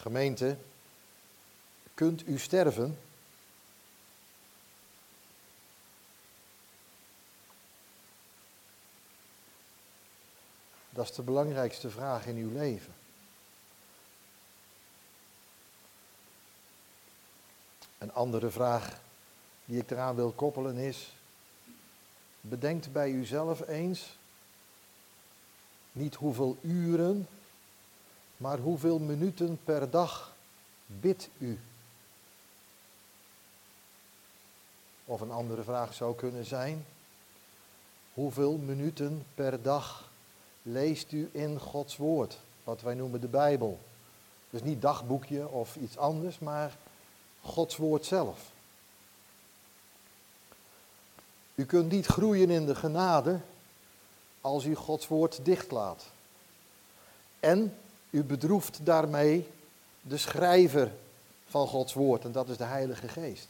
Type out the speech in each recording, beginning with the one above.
Gemeente, kunt u sterven? Dat is de belangrijkste vraag in uw leven. Een andere vraag die ik eraan wil koppelen is, bedenkt bij uzelf eens niet hoeveel uren, maar hoeveel minuten per dag bidt u? Of een andere vraag zou kunnen zijn, hoeveel minuten per dag leest u in Gods woord, wat wij noemen de Bijbel? Dus niet dagboekje of iets anders, maar Gods woord zelf. U kunt niet groeien in de genade als u Gods woord dichtlaat. En u bedroeft daarmee de schrijver van Gods woord, en dat is de Heilige Geest.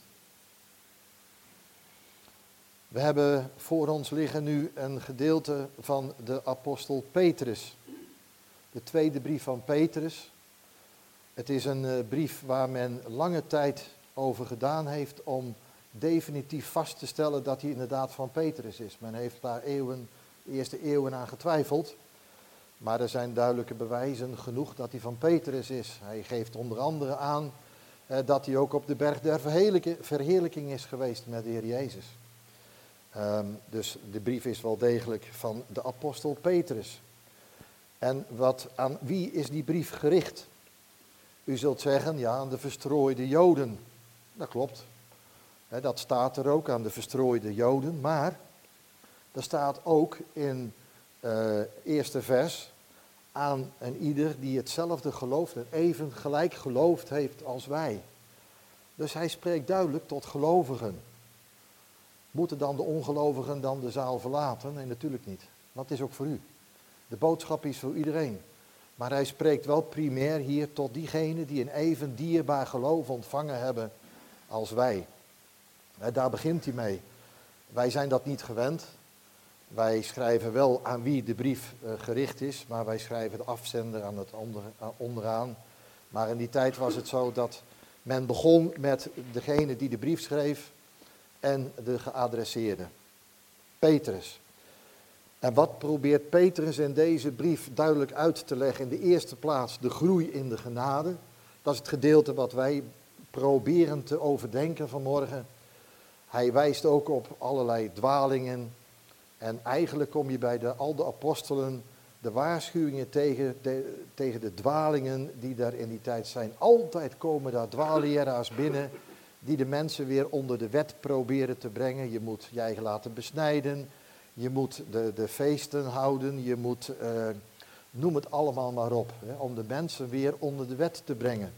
We hebben voor ons liggen nu een gedeelte van de apostel Petrus. De tweede brief van Petrus. Het is een eh, brief waar men lange tijd over gedaan heeft om definitief vast te stellen dat hij inderdaad van Petrus is. Men heeft daar eeuwen, eerste eeuwen aan getwijfeld. Maar er zijn duidelijke bewijzen genoeg dat hij van Petrus is. Hij geeft onder andere aan eh, dat hij ook op de berg der verheerlijking is geweest met de Heer Jezus. Ehm, dus de brief is wel degelijk van de apostel Petrus. En wat, aan wie is die brief gericht? U zult zeggen, ja, aan de verstrooide Joden. Dat klopt. dat staat er ook aan de verstrooide Joden. Maar er staat ook in uh, eerste vers aan een ieder die hetzelfde gelooft en even gelijk geloofd heeft als wij. Dus hij spreekt duidelijk tot gelovigen. Moeten dan de ongelovigen dan de zaal verlaten? Nee, natuurlijk niet. Het is ook voor u. De boodschap is voor iedereen. Maar hij spreekt wel primair hier tot diegenen die een even dierbaar geloof ontvangen hebben als wij. Daar begint hij mee. Wij zijn dat niet gewend. Wij schrijven wel aan wie de brief eh, gericht is, maar wij schrijven de afzender aan het onder, onderaan. Maar in die tijd was het zo dat men begon met degene die de brief schreef en de geadresseerde. Petrus. En wat probeert Petrus in deze brief duidelijk uit te leggen? In de eerste plaats de groei in de genade. Dat is het gedeelte wat wij proberen te overdenken vanmorgen. Hij wijst ook op allerlei dwalingen. En eigenlijk kom je bij de, al de apostelen de waarschuwingen tegen de, tegen de dwalingen die daar in die tijd zijn. Altijd komen daar dwaalleraars binnen die de mensen weer onder de wet proberen te brengen. Je moet je eigen laten besnijden, je moet de, de feesten houden, je moet, uh, noem het allemaal maar op, hè, om de mensen weer onder de wet te brengen.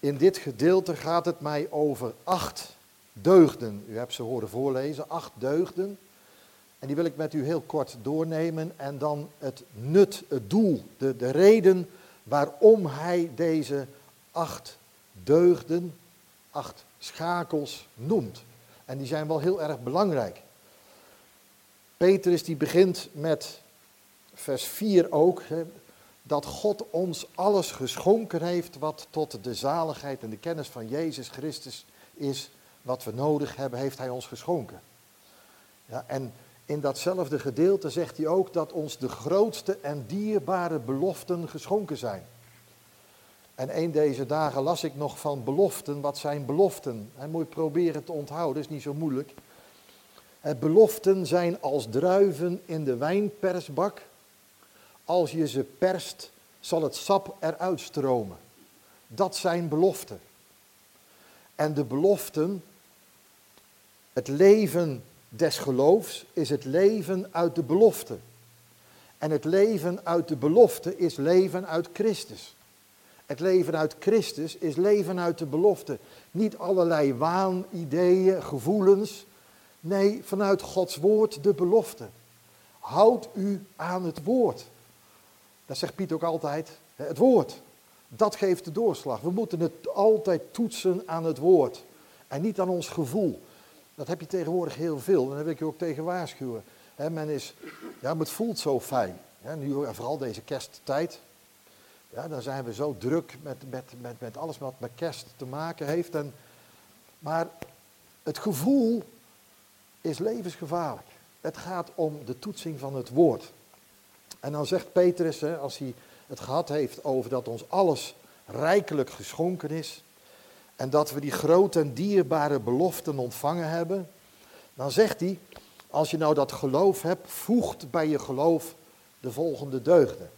In dit gedeelte gaat het mij over acht deugden. U hebt ze horen voorlezen, acht deugden. En die wil ik met u heel kort doornemen. En dan het nut, het doel, de, de reden waarom hij deze acht deugden, acht schakels noemt. En die zijn wel heel erg belangrijk. Petrus die begint met vers 4 ook, hè, dat God ons alles geschonken heeft wat tot de zaligheid en de kennis van Jezus Christus is, wat we nodig hebben, heeft Hij ons geschonken. Ja, en in datzelfde gedeelte zegt hij ook dat ons de grootste en dierbare beloften geschonken zijn. En een deze dagen las ik nog van beloften. Wat zijn beloften? En moet proberen te onthouden, is niet zo moeilijk. beloften zijn als druiven in de wijnpersbak. Als je ze perst, zal het sap eruit stromen. Dat zijn beloften. En de beloften, het leven des geloofs, is het leven uit de belofte. En het leven uit de belofte is leven uit Christus. Het leven uit Christus is leven uit de belofte. Niet allerlei waanideeën, gevoelens. Nee, vanuit Gods woord de belofte. Houd u aan het woord. Dat zegt Piet ook altijd. Het woord. Dat geeft de doorslag. We moeten het altijd toetsen aan het woord. En niet aan ons gevoel. Dat heb je tegenwoordig heel veel. En daar wil ik je ook tegen waarschuwen. men is, ja, het voelt zo fijn. nu vooral deze kersttijd. Ja, dan zijn we zo druk met, met, met, met alles wat met kerst te maken heeft. En, maar het gevoel is levensgevaarlijk. Het gaat om de toetsing van het woord. En dan zegt Petrus, als hij het gehad heeft over dat ons alles rijkelijk geschonken is. En dat we die grote en dierbare beloften ontvangen hebben. Dan zegt hij, als je nou dat geloof hebt, voegt bij je geloof de volgende deugden.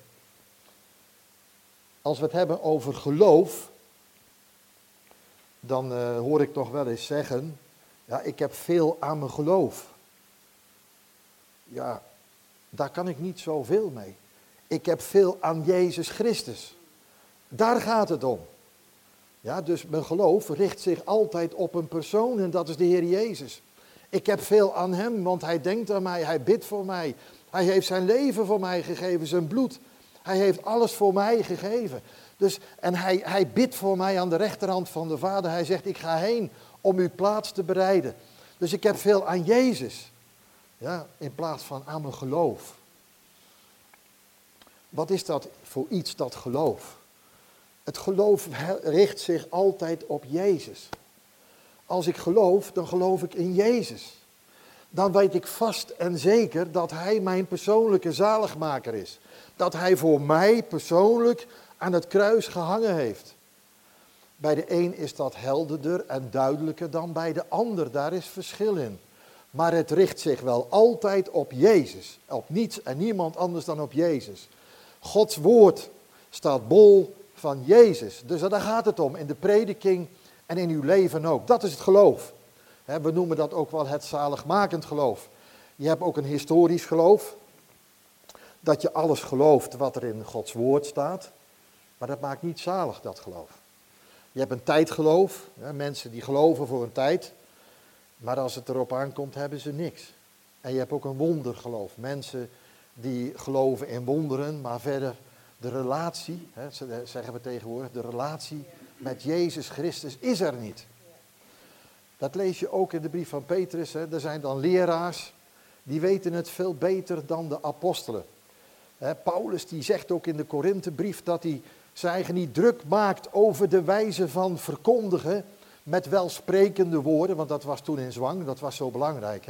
Als we het hebben over geloof, dan uh, hoor ik toch wel eens zeggen, ja, ik heb veel aan mijn geloof. Ja, daar kan ik niet zoveel mee. Ik heb veel aan Jezus Christus. Daar gaat het om. Ja, dus mijn geloof richt zich altijd op een persoon en dat is de Heer Jezus. Ik heb veel aan Hem, want Hij denkt aan mij, Hij bidt voor mij. Hij heeft zijn leven voor mij gegeven, zijn bloed. Hij heeft alles voor mij gegeven. Dus, en hij, hij bidt voor mij aan de rechterhand van de Vader. Hij zegt, ik ga heen om uw plaats te bereiden. Dus ik heb veel aan Jezus. Ja, in plaats van aan mijn geloof. Wat is dat voor iets, dat geloof? Het geloof richt zich altijd op Jezus. Als ik geloof, dan geloof ik in Jezus. Dan weet ik vast en zeker dat Hij mijn persoonlijke zaligmaker is. Dat Hij voor mij persoonlijk aan het kruis gehangen heeft. Bij de een is dat helderder en duidelijker dan bij de ander. Daar is verschil in. Maar het richt zich wel altijd op Jezus. Op niets en niemand anders dan op Jezus. Gods woord staat bol van Jezus. Dus daar gaat het om in de prediking en in uw leven ook. Dat is het geloof. We noemen dat ook wel het zaligmakend geloof. Je hebt ook een historisch geloof. Dat je alles gelooft wat er in Gods woord staat. Maar dat maakt niet zalig, dat geloof. Je hebt een tijdgeloof. Mensen die geloven voor een tijd. Maar als het erop aankomt, hebben ze niks. En je hebt ook een wondergeloof. Mensen die geloven in wonderen, maar verder de relatie, hè, zeggen we tegenwoordig, de relatie met Jezus Christus is er niet. Dat lees je ook in de brief van Petrus. Hè. Er zijn dan leraars, die weten het veel beter dan de apostelen. Hè, Paulus die zegt ook in de Korinthebrief dat hij zijn eigen niet druk maakt over de wijze van verkondigen met welsprekende woorden, want dat was toen in zwang, dat was zo belangrijk.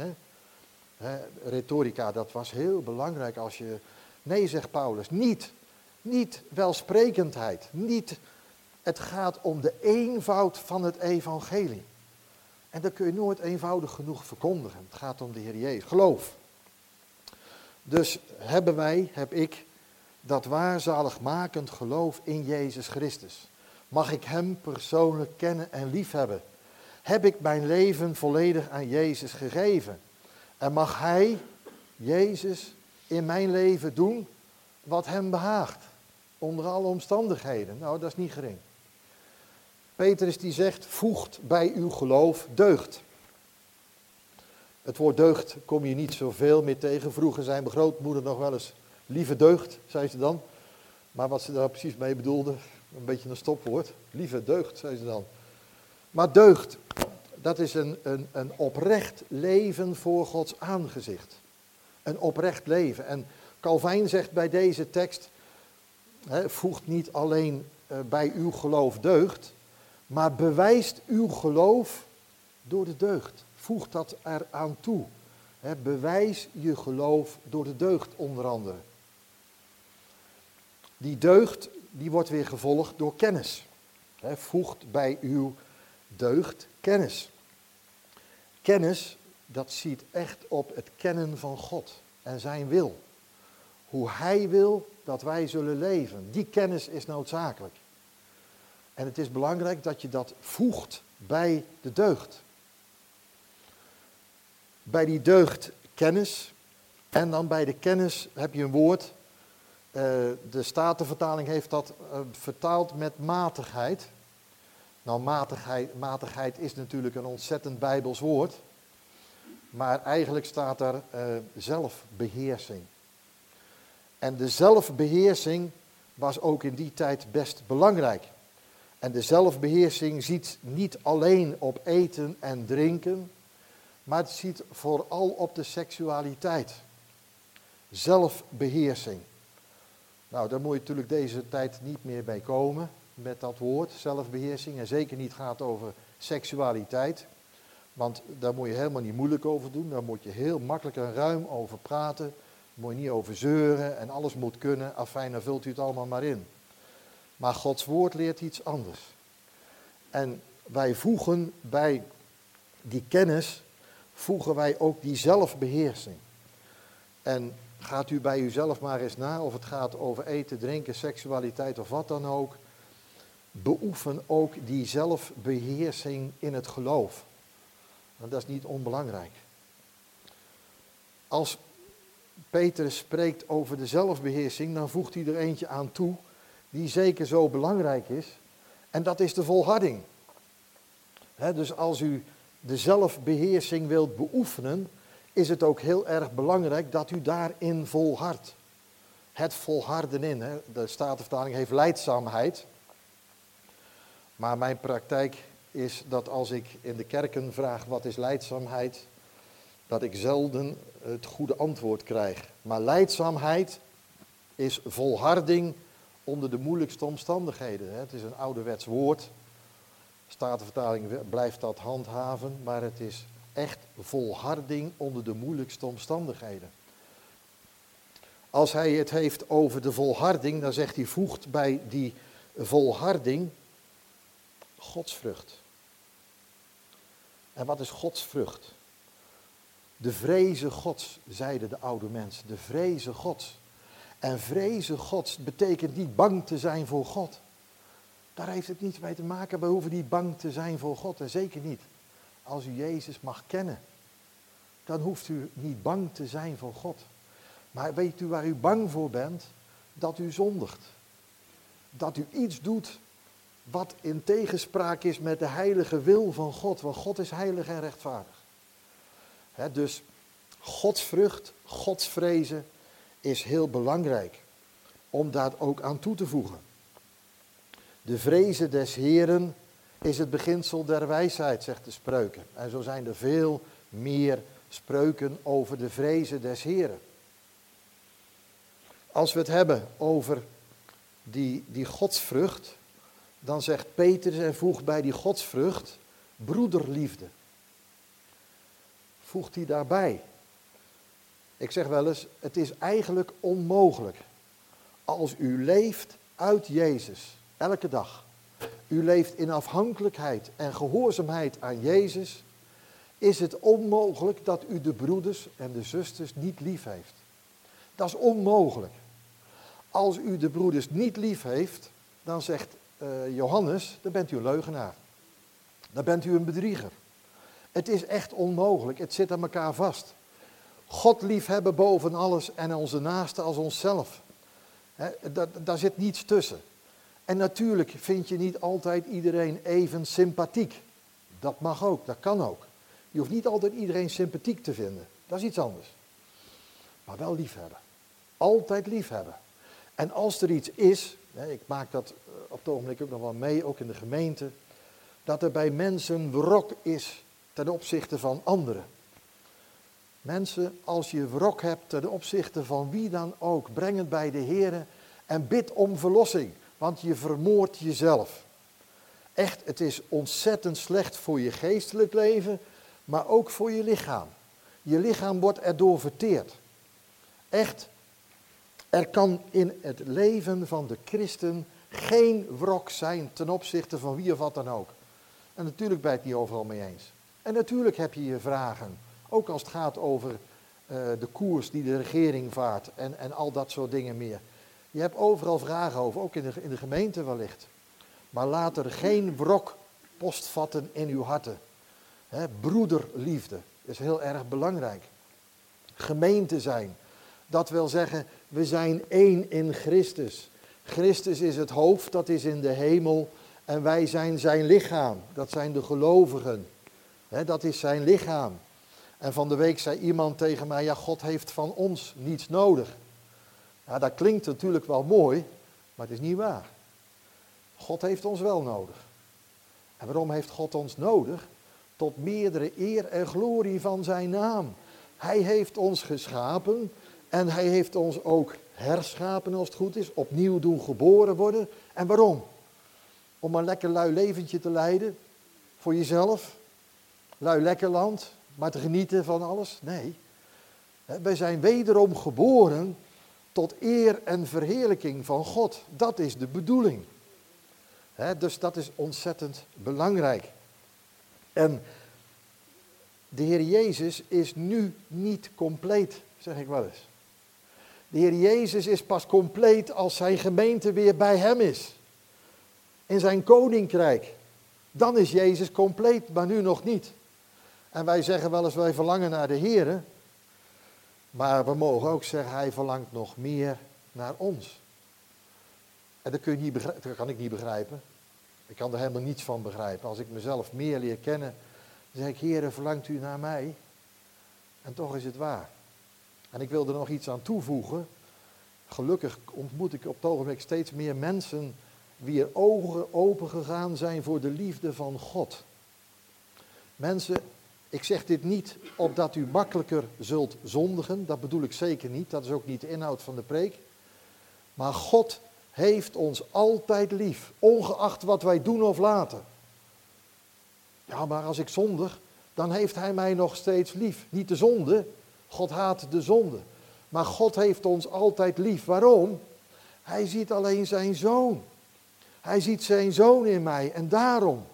Hè, retorica, dat was heel belangrijk als je, nee zegt Paulus, niet, niet welsprekendheid, niet, het gaat om de eenvoud van het evangelie. En dat kun je nooit eenvoudig genoeg verkondigen. Het gaat om de Heer Jezus. Geloof. Dus hebben wij, heb ik, dat waarzaligmakend geloof in Jezus Christus. Mag ik Hem persoonlijk kennen en liefhebben? Heb ik mijn leven volledig aan Jezus gegeven? En mag Hij, Jezus, in mijn leven doen wat Hem behaagt? Onder alle omstandigheden. Nou, dat is niet gering. Petrus die zegt, voegt bij uw geloof deugd. Het woord deugd kom je niet zoveel meer tegen. Vroeger zei mijn grootmoeder nog wel eens, lieve deugd, zei ze dan. Maar wat ze daar precies mee bedoelde, een beetje een stopwoord. Lieve deugd, zei ze dan. Maar deugd, dat is een, een, een oprecht leven voor Gods aangezicht. Een oprecht leven. En Calvijn zegt bij deze tekst, voegt niet alleen uh, bij uw geloof deugd, maar bewijst uw geloof door de deugd. Voeg dat eraan toe. Bewijs je geloof door de deugd onder andere. Die deugd die wordt weer gevolgd door kennis. Voegt bij uw deugd kennis. Kennis, dat ziet echt op het kennen van God en zijn wil. Hoe Hij wil dat wij zullen leven. Die kennis is noodzakelijk. En het is belangrijk dat je dat voegt bij de deugd. Bij die deugd kennis. En dan bij de kennis heb je een woord. Uh, de Statenvertaling heeft dat uh, vertaald met matigheid. Nou, matigheid, matigheid is natuurlijk een ontzettend bijbels woord. Maar eigenlijk staat daar uh, zelfbeheersing. En de zelfbeheersing was ook in die tijd best belangrijk. En de zelfbeheersing ziet niet alleen op eten en drinken, maar het ziet vooral op de seksualiteit. Zelfbeheersing. Nou, daar moet je natuurlijk deze tijd niet meer bij komen met dat woord, zelfbeheersing. En zeker niet gaat over seksualiteit. Want daar moet je helemaal niet moeilijk over doen. Daar moet je heel makkelijk en ruim over praten. Moet je niet over zeuren en alles moet kunnen. Afijn, dan vult u het allemaal maar in. Maar Gods woord leert iets anders. En wij voegen bij die kennis, voegen wij ook die zelfbeheersing. En gaat u bij uzelf maar eens na of het gaat over eten, drinken, seksualiteit of wat dan ook. Beoefen ook die zelfbeheersing in het geloof. Want dat is niet onbelangrijk. Als Peter spreekt over de zelfbeheersing, dan voegt hij er eentje aan toe die zeker zo belangrijk is. En dat is de volharding. dus als u de zelfbeheersing wilt beoefenen, is het ook heel erg belangrijk dat u daarin volhardt. Het volharden in. De Statenvertaling heeft leidzaamheid. Maar mijn praktijk is dat als ik in de kerken vraag wat is leidzaamheid, dat ik zelden het goede antwoord krijg. Maar leidzaamheid is volharding onder de moeilijkste omstandigheden. Het is een ouderwets woord. Statenvertaling blijft dat handhaven, maar het is echt volharding onder de moeilijkste omstandigheden. Als hij het heeft over de volharding, dan zegt hij voegt bij die volharding godsvrucht. En wat is godsvrucht? De vrezen gods, zeiden de oude mensen, de vrezen gods. En vrezen gods betekent niet bang te zijn voor God. Daar heeft het niets mee te maken, we hoeven niet bang te zijn voor God, en zeker niet als u Jezus mag kennen, dan hoeft u niet bang te zijn voor God. Maar weet u waar u bang voor bent? Dat u zondigt. Dat u iets doet wat in tegenspraak is met de heilige wil van God. Want God is heilig en rechtvaardig. He, dus godsvrucht, godsvrezen is heel belangrijk. Om daar ook aan toe te voegen. De vrezen des Heren is het beginsel der wijsheid, zegt de spreuken. En zo zijn er veel meer spreuken over de vrezen des Heren. Als we het hebben over die, die godsvrucht, dan zegt Petrus en voegt bij die godsvrucht broederliefde. Voegt hij daarbij. Ik zeg wel eens, het is eigenlijk onmogelijk als u leeft uit Jezus, elke dag u leeft in afhankelijkheid en gehoorzaamheid aan Jezus, is het onmogelijk dat u de broeders en de zusters niet lief heeft. Dat is onmogelijk. Als u de broeders niet lief heeft, dan zegt uh, Johannes, dan bent u een leugenaar. Dan bent u een bedrieger. Het is echt onmogelijk, het zit aan elkaar vast. God liefhebben boven alles en onze naaste als onszelf. daar zit niets tussen. En natuurlijk vind je niet altijd iedereen even sympathiek. Dat mag ook, dat kan ook. Je hoeft niet altijd iedereen sympathiek te vinden. Dat is iets anders. Maar wel liefhebben. Altijd liefhebben. En als er iets is, ik maak dat eh, op het ogenblik ook nog wel mee, ook in de gemeente, dat er bij mensen wrok is ten opzichte van anderen. Mensen, als je wrok hebt ten opzichte van wie dan ook, breng het bij de Heer en bid om verlossing want je vermoordt jezelf. Echt, het is ontzettend slecht voor je geestelijk leven, maar ook voor je lichaam. Je lichaam wordt erdoor verteerd. Echt, er kan in het leven van de christen geen wrok zijn ten opzichte van wie of wat dan ook. En natuurlijk ben je het niet overal mee eens. En natuurlijk heb je je vragen, ook als het gaat over uh, de koers die de regering vaart en, en al dat soort dingen meer. Je hebt overal vragen over, ook in de, in de gemeente wellicht. Maar laat er geen wrok postvatten in uw harten. He, broederliefde is heel erg belangrijk. Gemeente zijn. Dat wil zeggen, we zijn één in Christus. Christus is het hoofd, dat is in de hemel. En wij zijn zijn lichaam. Dat zijn de gelovigen. Dat is zijn lichaam. En van de week zei iemand tegen mij, ja, God heeft van ons niets nodig. Ja, dat klinkt natuurlijk wel mooi, maar het is niet waar. God heeft ons wel nodig. En waarom heeft God ons nodig? Tot meerdere eer en glorie van zijn naam. Hij heeft ons geschapen en hij heeft ons ook herschapen als het goed is, opnieuw doen geboren worden. En waarom? Om een lekker lui leventje te leiden voor jezelf, lui lekker land, maar te genieten van alles? Nee. Wij zijn wederom geboren tot eer en verheerlijking van God. Dat is de bedoeling. dus dat is ontzettend belangrijk. En de Heer Jezus is nu niet compleet, zeg ik wel eens. De Heer Jezus is pas compleet als zijn gemeente weer bij Hem is. In zijn koninkrijk. Dan is Jezus compleet, maar nu nog niet. En wij zeggen wel eens, wij verlangen naar de Heer. Maar we mogen ook zeggen, Hij verlangt nog meer naar ons. En dat, kun je niet dat kan ik niet begrijpen. Ik kan er helemaal niets van begrijpen. Als ik mezelf meer leer kennen, dan zeg ik, Heer, verlangt u naar mij? En toch is het waar. En ik wil er nog iets aan toevoegen. Gelukkig ontmoet ik op het ogenblik steeds meer mensen wie er ogen open gegaan zijn voor de liefde van God. Mensen, ik zeg dit niet opdat u makkelijker zult zondigen, dat bedoel ik zeker niet, dat is ook niet de inhoud van de preek. Maar God heeft ons altijd lief, ongeacht wat wij doen of laten. Ja, maar als ik zondig, dan heeft Hij mij nog steeds lief. Niet de zonde, God haat de zonde. Maar God heeft ons altijd lief. Waarom? Hij ziet alleen zijn zoon. Hij ziet zijn zoon in mij en daarom.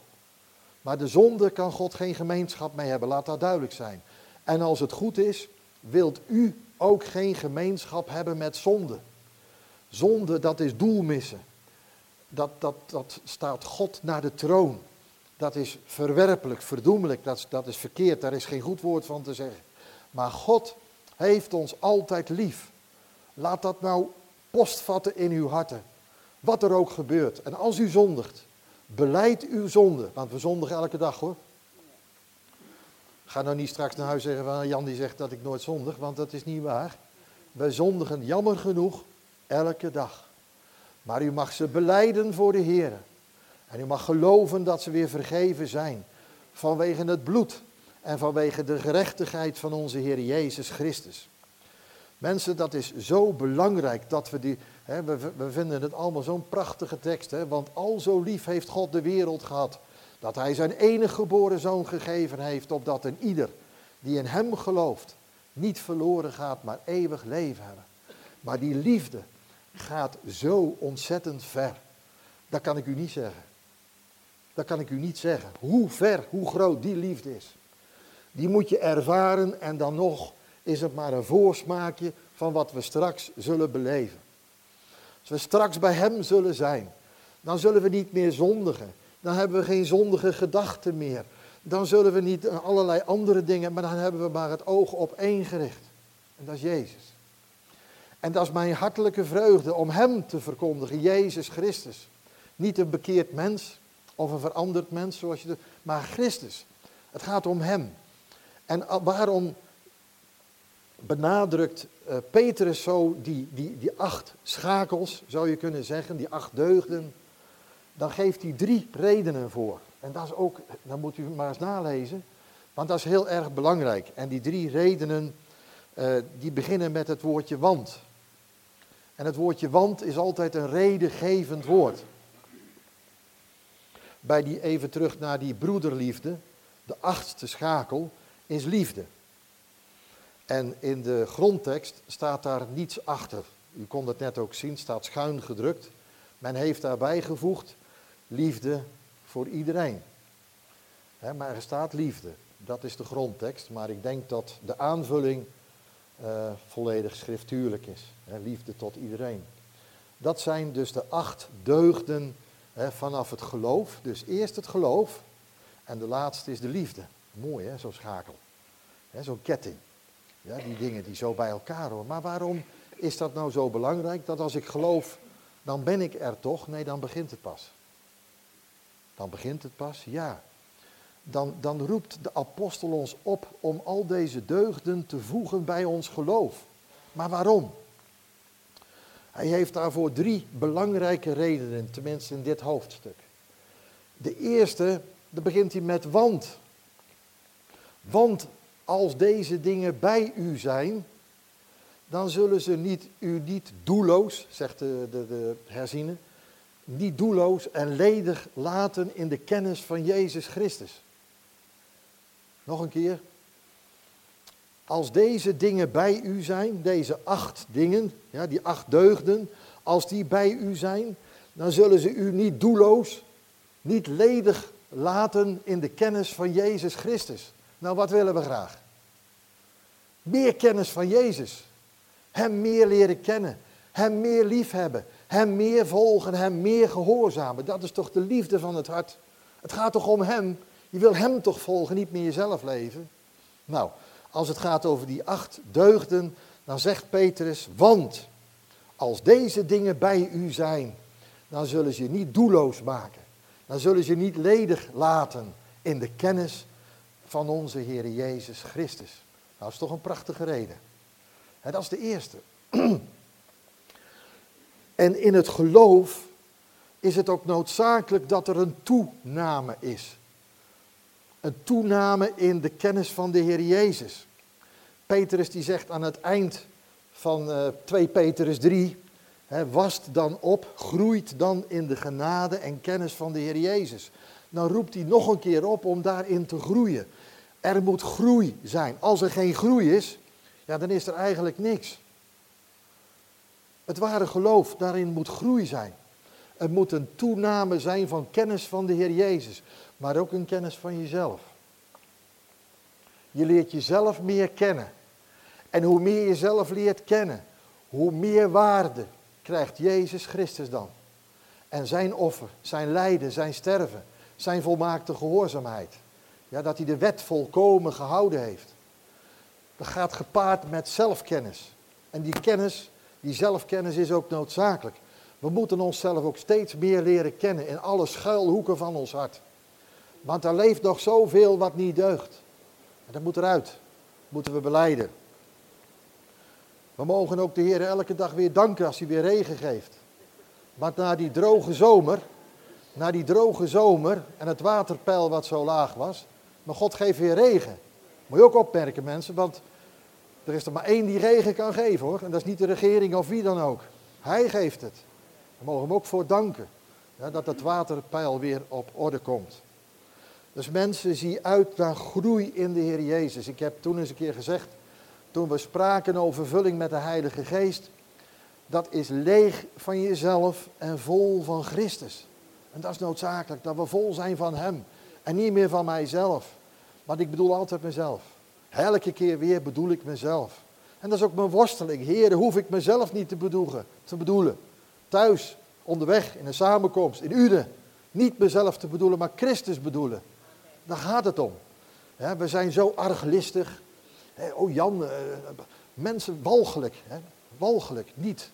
Maar de zonde kan God geen gemeenschap mee hebben, laat dat duidelijk zijn. En als het goed is, wilt u ook geen gemeenschap hebben met zonde. Zonde, dat is doelmissen. Dat, dat, dat staat God naar de troon. Dat is verwerpelijk, verdoemelijk, dat, dat is verkeerd, daar is geen goed woord van te zeggen. Maar God heeft ons altijd lief. Laat dat nou postvatten in uw harten. Wat er ook gebeurt. En als u zondigt, beleid uw zonde. Want we zondigen elke dag hoor. Ga nou niet straks naar huis zeggen van Jan die zegt dat ik nooit zondig, want dat is niet waar. Wij zondigen jammer genoeg elke dag. Maar u mag ze beleiden voor de Heer. En u mag geloven dat ze weer vergeven zijn. Vanwege het bloed en vanwege de gerechtigheid van onze Heer Jezus Christus. Mensen, dat is zo belangrijk dat we die. Hè, we, we, vinden het allemaal zo'n prachtige tekst. Hè, want al zo lief heeft God de wereld gehad. Dat Hij zijn enige geboren zoon gegeven heeft. Opdat een ieder die in Hem gelooft. niet verloren gaat, maar eeuwig leven hebben. Maar die liefde gaat zo ontzettend ver. Dat kan ik u niet zeggen. Dat kan ik u niet zeggen. Hoe ver, hoe groot die liefde is. Die moet je ervaren en dan nog is het maar een voorsmaakje van wat we straks zullen beleven. Als we straks bij Hem zullen zijn, dan zullen we niet meer zondigen. Dan hebben we geen zondige gedachten meer. Dan zullen we niet allerlei andere dingen, maar dan hebben we maar het oog op één gericht. En dat is Jezus. En dat is mijn hartelijke vreugde om Hem te verkondigen, Jezus Christus. Niet een bekeerd mens of een veranderd mens, zoals je de, maar Christus. Het gaat om Hem. En waarom benadrukt uh, Petrus zo die, die, die acht schakels, zou je kunnen zeggen, die acht deugden? Dan geeft hij drie redenen voor. En dat is ook, dan moet u maar eens nalezen, want dat is heel erg belangrijk. En die drie redenen, uh, die beginnen met het woordje want. En het woordje want is altijd een redengevend woord. Bij die even terug naar die broederliefde, de achtste schakel, is liefde. En in de grondtekst staat daar niets achter. U kon het net ook zien, staat schuin gedrukt. Men heeft daarbij gevoegd liefde voor iedereen. maar er staat liefde, dat is de grondtekst. Maar ik denk dat de aanvulling uh, volledig schriftuurlijk is. liefde tot iedereen. Dat zijn dus de acht deugden vanaf het geloof. Dus eerst het geloof en de laatste is de liefde. Mooi hè, zo'n schakel. zo'n ketting. Ja, die dingen die zo bij elkaar horen. Maar waarom is dat nou zo belangrijk? Dat als ik geloof, dan ben ik er toch? Nee, dan begint het pas. Dan begint het pas, ja. Dan, dan roept de apostel ons op om al deze deugden te voegen bij ons geloof. Maar waarom? Hij heeft daarvoor drie belangrijke redenen, tenminste in dit hoofdstuk. De eerste, daar begint hij met want. Want als deze dingen bij u zijn, dan zullen ze niet, u niet doelloos, zegt de, de, de niet doelloos en ledig laten in de kennis van Jezus Christus. Nog een keer. Als deze dingen bij u zijn, deze acht dingen, ja, die acht deugden, als die bij u zijn, dan zullen ze u niet doelloos, niet ledig laten in de kennis van Jezus Christus. Nou, wat willen we graag? Meer kennis van Jezus. Hem meer leren kennen. Hem meer liefhebben. Hem meer volgen. Hem meer gehoorzamen. Dat is toch de liefde van het hart. Het gaat toch om Hem. Je wil Hem toch volgen, niet meer jezelf leven. Nou, als het gaat over die acht deugden, dan zegt Petrus, want als deze dingen bij u zijn, dan zullen ze je niet doelloos maken. Dan zullen ze je niet ledig laten in de kennis van onze Heer Jezus Christus. Nou, dat is toch een prachtige reden. En dat is de eerste. En in het geloof is het ook noodzakelijk dat er een toename is. Een toename in de kennis van de Heer Jezus. Petrus die zegt aan het eind van uh, 2 Petrus 3, hè, wast dan op, groeit dan in de genade en kennis van de Heer Jezus. Dan roept hij nog een keer op om daarin te groeien. Er moet groei zijn. Als er geen groei is, ja, dan is er eigenlijk niks. Het ware geloof, daarin moet groei zijn. Het moet een toename zijn van kennis van de Heer Jezus, maar ook een kennis van jezelf. Je leert jezelf meer kennen. En hoe meer je jezelf leert kennen, hoe meer waarde krijgt Jezus Christus dan. En zijn offer, zijn lijden, zijn sterven, zijn volmaakte gehoorzaamheid. Ja, dat hij de wet volkomen gehouden heeft. Dat gaat gepaard met zelfkennis. En die kennis, die zelfkennis is ook noodzakelijk. We moeten onszelf ook steeds meer leren kennen in alle schuilhoeken van ons hart. Want er leeft nog zoveel wat niet deugt. En dat moet eruit. Dat moeten we beleiden. We mogen ook de Heer elke dag weer danken als hij weer regen geeft. Want na die droge zomer, na die droge zomer en het waterpeil wat zo laag was, maar God geeft weer regen. Moet je ook opmerken mensen, want er is er maar één die regen kan geven hoor. En dat is niet de regering of wie dan ook. Hij geeft het. Daar mogen we hem ook voor danken. Ja, dat het waterpeil weer op orde komt. Dus mensen, zie uit naar groei in de Heer Jezus. Ik heb toen eens een keer gezegd, toen we spraken over vulling met de Heilige Geest, dat is leeg van jezelf en vol van Christus. En dat is noodzakelijk, dat we vol zijn van Hem en niet meer van mijzelf. Want ik bedoel altijd mezelf. Elke keer weer bedoel ik mezelf. En dat is ook mijn worsteling. Heren, hoef ik mezelf niet te bedoelen. Te bedoelen. Thuis, onderweg, in een samenkomst, in Uden. Niet mezelf te bedoelen, maar Christus bedoelen. Daar gaat het om. we zijn zo arglistig. oh Jan, eh, mensen walgelijk. walgelijk, niet.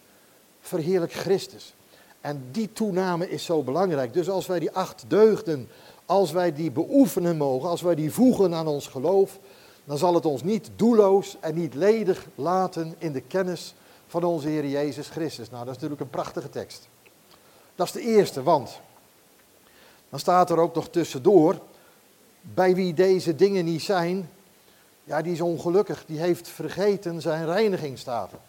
Verheerlijk Christus. En die toename is zo belangrijk. Dus als wij die acht deugden, als wij die beoefenen mogen, als wij die voegen aan ons geloof, dan zal het ons niet doelloos en niet ledig laten in de kennis van onze Heer Jezus Christus. Nou, dat is natuurlijk een prachtige tekst. Dat is de eerste, want dan staat er ook nog tussendoor, bij wie deze dingen niet zijn, ja, die is ongelukkig, die heeft vergeten zijn reinigingstaven.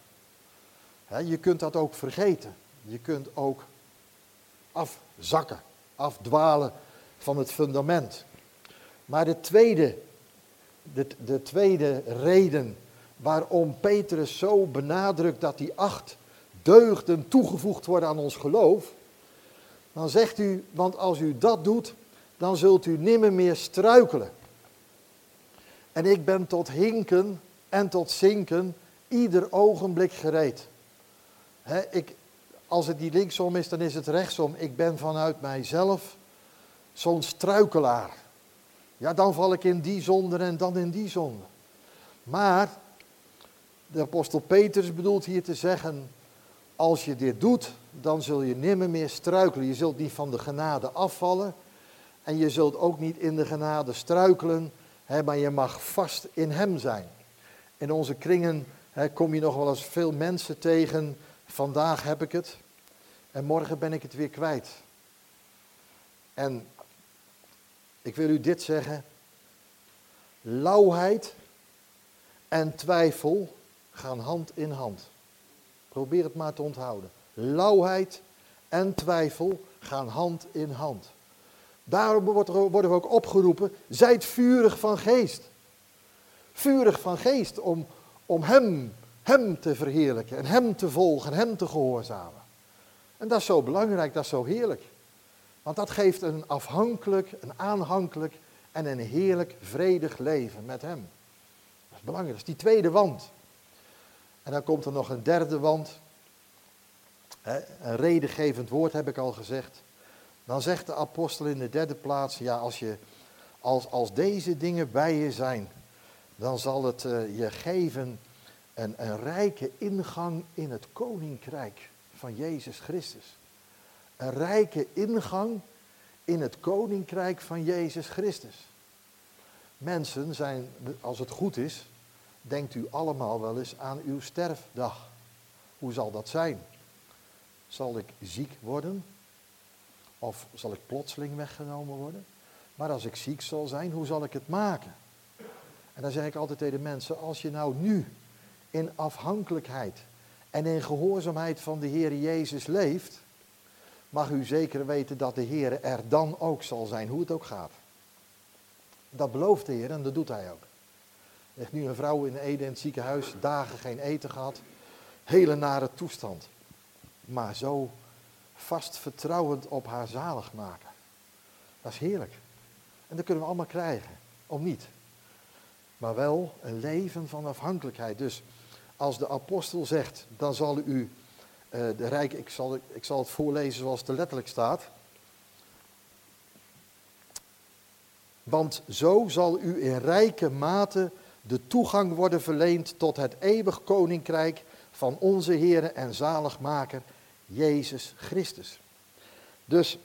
je kunt dat ook vergeten. Je kunt ook afzakken, afdwalen van het fundament. Maar de tweede de, de tweede reden waarom Petrus zo benadrukt dat die acht deugden toegevoegd worden aan ons geloof, dan zegt u, want als u dat doet, dan zult u nimmer meer struikelen. En ik ben tot hinken en tot zinken ieder ogenblik gereed. ik, als het niet linksom is, dan is het rechtsom. Ik ben vanuit mijzelf zo'n struikelaar. Ja, dan val ik in die zonde en dan in die zonde. Maar de apostel Petrus bedoelt hier te zeggen, als je dit doet, dan zul je nimmer meer struikelen. Je zult niet van de genade afvallen en je zult ook niet in de genade struikelen, hè, maar je mag vast in hem zijn. In onze kringen hè, kom je nog wel eens veel mensen tegen, vandaag heb ik het en morgen ben ik het weer kwijt. En ik wil u dit zeggen. Lauwheid en twijfel gaan hand in hand. Probeer het maar te onthouden. Lauwheid en twijfel gaan hand in hand. Daarom worden we ook opgeroepen, zijt vurig van geest. Vurig van geest om, om hem, hem te verheerlijken en hem te volgen en hem te gehoorzamen. En dat is zo belangrijk, dat is zo heerlijk. Want dat geeft een afhankelijk, een aanhankelijk en een heerlijk vredig leven met hem. Dat is belangrijk, dat is die tweede wand. En dan komt er nog een derde wand. Een redengevend woord heb ik al gezegd. Dan zegt de apostel in de derde plaats, ja, als, je, als, als deze dingen bij je zijn, dan zal het uh, je geven een, een rijke ingang in het koninkrijk van Jezus Christus. Een rijke ingang in het koninkrijk van Jezus Christus. Mensen zijn, als het goed is, denkt u allemaal wel eens aan uw sterfdag. Hoe zal dat zijn? Zal ik ziek worden? Of zal ik plotseling weggenomen worden? Maar als ik ziek zal zijn, hoe zal ik het maken? En dan zeg ik altijd tegen mensen, als je nou nu in afhankelijkheid en in gehoorzaamheid van de Heer Jezus leeft, mag u zeker weten dat de Heer er dan ook zal zijn, hoe het ook gaat. Dat belooft de Heer en dat doet hij ook. Er ligt nu een vrouw in Ede in het ziekenhuis, dagen geen eten gehad, hele nare toestand. Maar zo vast vertrouwend op haar zalig maken. Dat is heerlijk. En dat kunnen we allemaal krijgen, om niet. Maar wel een leven van afhankelijkheid. Dus als de apostel zegt, dan zal u de rijk, ik zal, ik zal het voorlezen zoals het er letterlijk staat. Want zo zal u in rijke mate de toegang worden verleend tot het eeuwig koninkrijk van onze Heer en zaligmaker Jezus Christus. Dus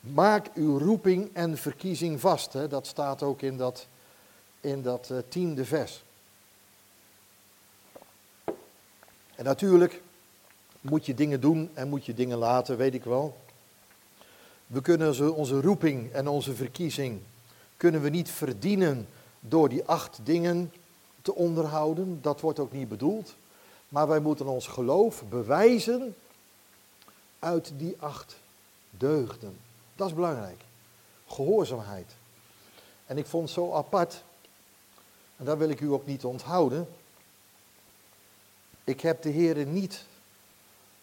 maak uw roeping en verkiezing vast. Hè? Dat staat ook in dat, in dat uh, tiende vers. En natuurlijk moet je dingen doen en moet je dingen laten, weet ik wel. We kunnen onze roeping en onze verkiezing kunnen we niet verdienen door die acht dingen te onderhouden. Dat wordt ook niet bedoeld. Maar wij moeten ons geloof bewijzen uit die acht deugden. Dat is belangrijk. Gehoorzaamheid. En ik vond het zo apart, en daar wil ik u ook niet onthouden. Ik heb de Heer niet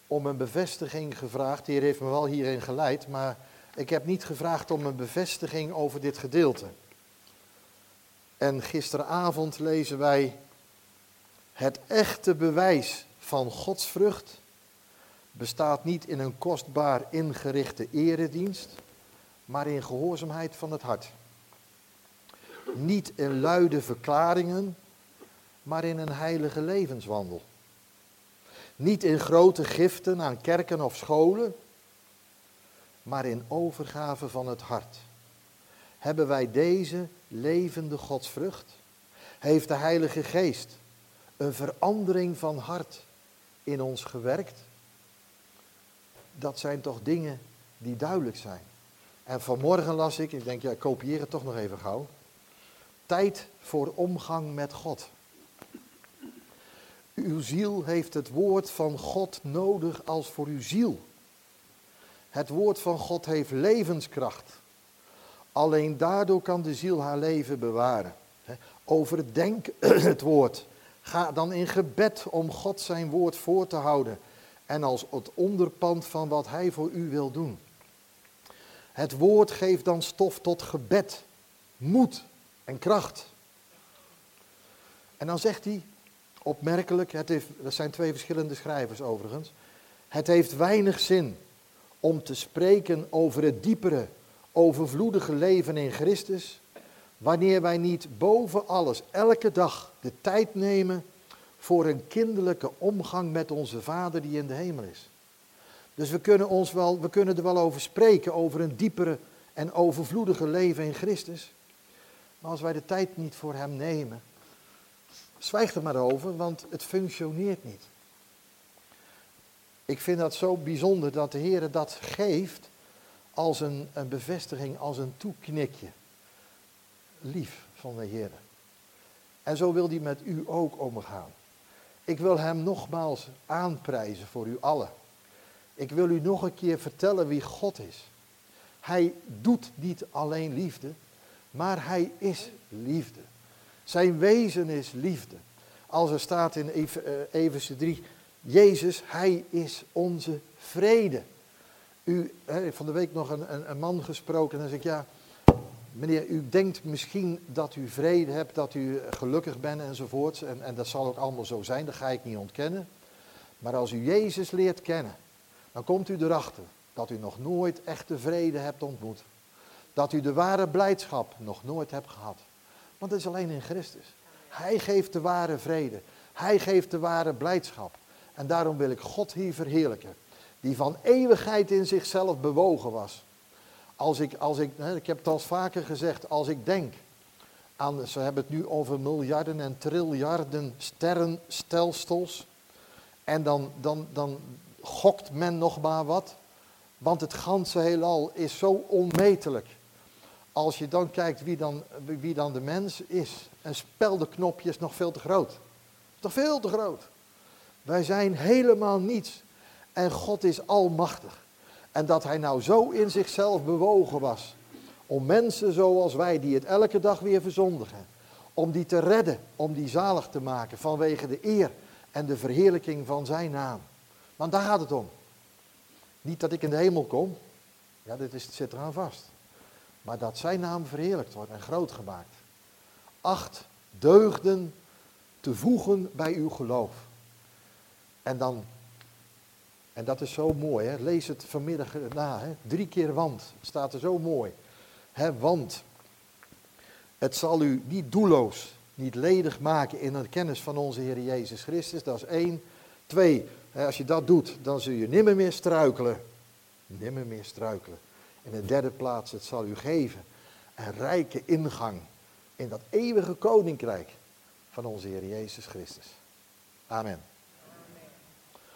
om een bevestiging gevraagd. De Heer heeft me wel hierin geleid, maar ik heb niet gevraagd om een bevestiging over dit gedeelte. En gisteravond lezen wij het echte bewijs van Gods vrucht bestaat niet in een kostbaar ingerichte eredienst, maar in gehoorzaamheid van het hart. Niet in luide verklaringen, maar in een heilige levenswandel. Niet in grote giften aan kerken of scholen, maar in overgave van het hart. Hebben wij deze levende godsvrucht? Heeft de Heilige Geest een verandering van hart in ons gewerkt? Dat zijn toch dingen die duidelijk zijn. En vanmorgen las ik, ik denk, ja, kopieer het toch nog even gauw. Tijd voor omgang met God. Uw ziel heeft het woord van God nodig als voor uw ziel. Het woord van God heeft levenskracht. Alleen daardoor kan de ziel haar leven bewaren. Overdenk het woord. Ga dan in gebed om God zijn woord voor te houden. En als het onderpand van wat hij voor u wil doen. Het woord geeft dan stof tot gebed, moed en kracht. En dan zegt hij, opmerkelijk, het heeft, dat zijn twee verschillende schrijvers overigens. Het heeft weinig zin om te spreken over het diepere, overvloedige leven in Christus, wanneer wij niet boven alles elke dag de tijd nemen voor een kinderlijke omgang met onze Vader die in de hemel is. Dus we kunnen, ons wel, we kunnen er wel over spreken, over een diepere en overvloedige leven in Christus. Maar als wij de tijd niet voor Hem nemen, Zwijg er maar over, want het functioneert niet. Ik vind dat zo bijzonder dat de Heer dat geeft als een, een bevestiging, als een toeknikje. Lief van de Heer. En zo wil hij met u ook omgaan. Ik wil hem nogmaals aanprijzen voor u allen. Ik wil u nog een keer vertellen wie God is. Hij doet niet alleen liefde, maar hij is liefde. Zijn wezen is liefde. Als er staat in Efeze 3, Jezus, hij is onze vrede. U, van de week nog een, een, een man gesproken en dan zeg ik, ja, meneer, u denkt misschien dat u vrede hebt, dat u gelukkig bent enzovoorts. En, en dat zal ook allemaal zo zijn, dat ga ik niet ontkennen. Maar als u Jezus leert kennen, dan komt u erachter dat u nog nooit echte vrede hebt ontmoet. Dat u de ware blijdschap nog nooit hebt gehad. Want het is alleen in Christus. Hij geeft de ware vrede. Hij geeft de ware blijdschap. En daarom wil ik God hier verheerlijken. Die van eeuwigheid in zichzelf bewogen was. Als ik, als ik, ik heb het al vaker gezegd, als ik denk aan, ze hebben het nu over miljarden en triljarden sterrenstelsels. En dan, dan, dan gokt men nog maar wat. Want het ganse heelal is zo onmetelijk. Als je dan kijkt wie dan, wie dan de mens is. Een speldenknopje is nog veel te groot. Toch veel te groot. Wij zijn helemaal niets. En God is almachtig. En dat hij nou zo in zichzelf bewogen was. Om mensen zoals wij, die het elke dag weer verzondigen. Om die te redden, om die zalig te maken vanwege de eer en de verheerlijking van zijn naam. Want daar gaat het om. Niet dat ik in de hemel kom. Ja, dit is, zit eraan vast. Maar dat zijn naam verheerlijkt wordt en groot gemaakt. Acht deugden te voegen bij uw geloof. En dan en dat is zo mooi, hè? lees het vanmiddag na. Hè? Drie keer want, staat er zo mooi. Hè, want het zal u niet doelloos, niet ledig maken in een kennis van onze Heer Jezus Christus. Dat is één. Twee, hè, als je dat doet, dan zul je nimmer meer struikelen. Nimmer meer struikelen. In de derde plaats, het zal u geven een rijke ingang in dat eeuwige koninkrijk van onze Heer Jezus Christus. Amen.